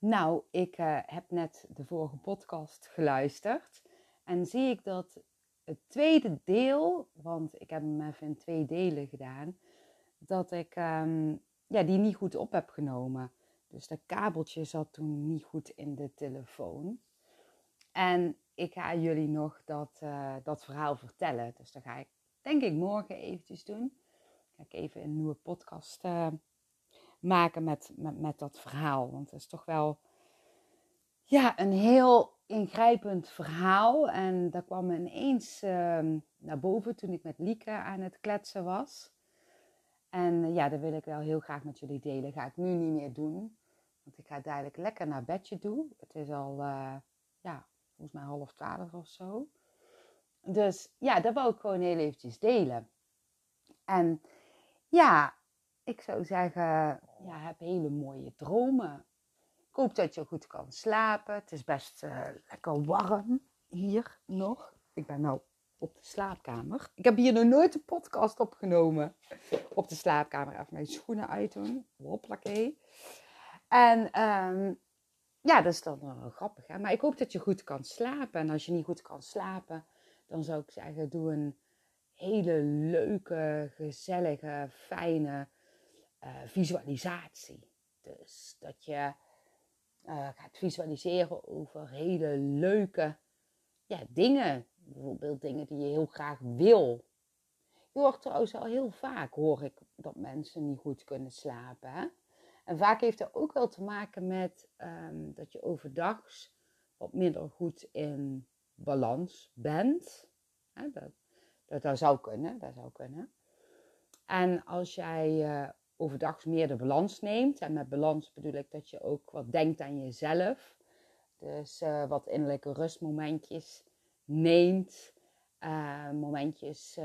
Nou, ik uh, heb net de vorige podcast geluisterd en zie ik dat het tweede deel, want ik heb hem even in twee delen gedaan, dat ik um, ja, die niet goed op heb genomen. Dus dat kabeltje zat toen niet goed in de telefoon. En ik ga jullie nog dat, uh, dat verhaal vertellen. Dus dat ga ik denk ik morgen eventjes doen. Ga ik even een nieuwe podcast uh, maken met, met, met dat verhaal. Want het is toch wel ja, een heel ingrijpend verhaal. En dat kwam ineens uh, naar boven toen ik met Lieke aan het kletsen was. En ja, dat wil ik wel heel graag met jullie delen. Ga ik nu niet meer doen. Want ik ga dadelijk lekker naar bedje toe. Het is al, uh, ja, volgens mij half twaalf of zo. Dus ja, dat wou ik gewoon heel eventjes delen. En ja, ik zou zeggen, ja, heb hele mooie dromen. Ik hoop dat je goed kan slapen. Het is best uh, lekker warm hier nog. Ik ben nou op de slaapkamer. Ik heb hier nog nooit een podcast opgenomen. Op de slaapkamer. Even mijn schoenen uitdoen. Hoppakee. En um, ja, dat is dan wel grappig. Hè? Maar ik hoop dat je goed kan slapen. En als je niet goed kan slapen, dan zou ik zeggen, doe een hele leuke, gezellige, fijne uh, visualisatie. Dus dat je uh, gaat visualiseren over hele leuke ja, dingen. Bijvoorbeeld dingen die je heel graag wil. Je hoort trouwens al heel vaak, hoor ik, dat mensen niet goed kunnen slapen. Hè? En vaak heeft dat ook wel te maken met um, dat je overdags wat minder goed in balans bent. Hè? Dat, dat, zou kunnen, dat zou kunnen. En als jij uh, overdags meer de balans neemt, en met balans bedoel ik dat je ook wat denkt aan jezelf. Dus uh, wat innerlijke rustmomentjes neemt, uh, momentjes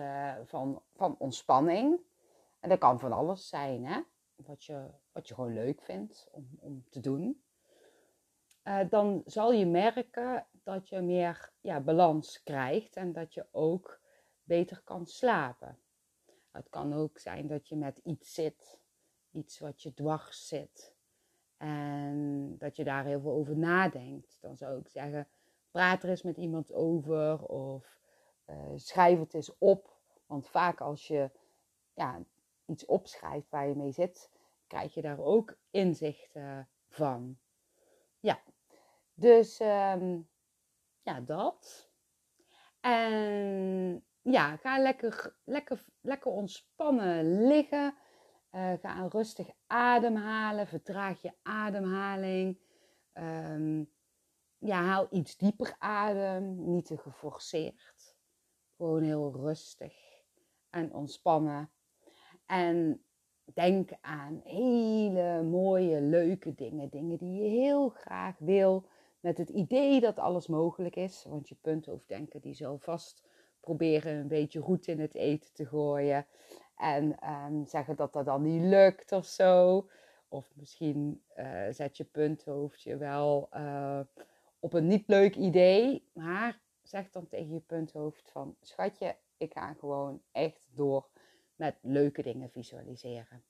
van, van ontspanning. En dat kan van alles zijn, hè? Wat je, wat je gewoon leuk vindt om, om te doen. Dan zal je merken dat je meer ja, balans krijgt en dat je ook beter kan slapen. Het kan ook zijn dat je met iets zit, iets wat je dwars zit. En dat je daar heel veel over nadenkt. Dan zou ik zeggen, praat er eens met iemand over of uh, schrijf het eens op. Want vaak als je ja, iets opschrijft waar je mee zit, krijg je daar ook inzicht uh, van. Ja, dus um, ja, dat. En ja, ga lekker, lekker, lekker ontspannen liggen. Uh, ga rustig ademhalen. Vertraag je ademhaling. Um, ja, haal iets dieper adem. Niet te geforceerd. Gewoon heel rustig en ontspannen. En denk aan hele mooie, leuke dingen. Dingen die je heel graag wil. Met het idee dat alles mogelijk is. Want je punthoofddenken die zal vast proberen een beetje goed in het eten te gooien. En um, zeggen dat dat dan niet lukt of zo. Of misschien uh, zet je punthoofdje wel uh, op een niet leuk idee. Maar zeg dan tegen je punthoofd van... Schatje, ik ga gewoon echt door met leuke dingen visualiseren.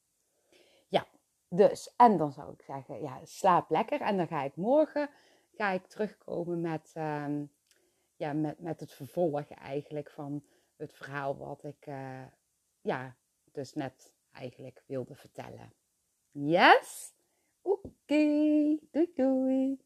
Ja, dus. En dan zou ik zeggen, ja, slaap lekker. En dan ga ik morgen ga ik terugkomen met, um, ja, met, met het vervolg eigenlijk van het verhaal wat ik uh, ja, dus net eigenlijk wilde vertellen. Yes? Oké, okay. doei doei.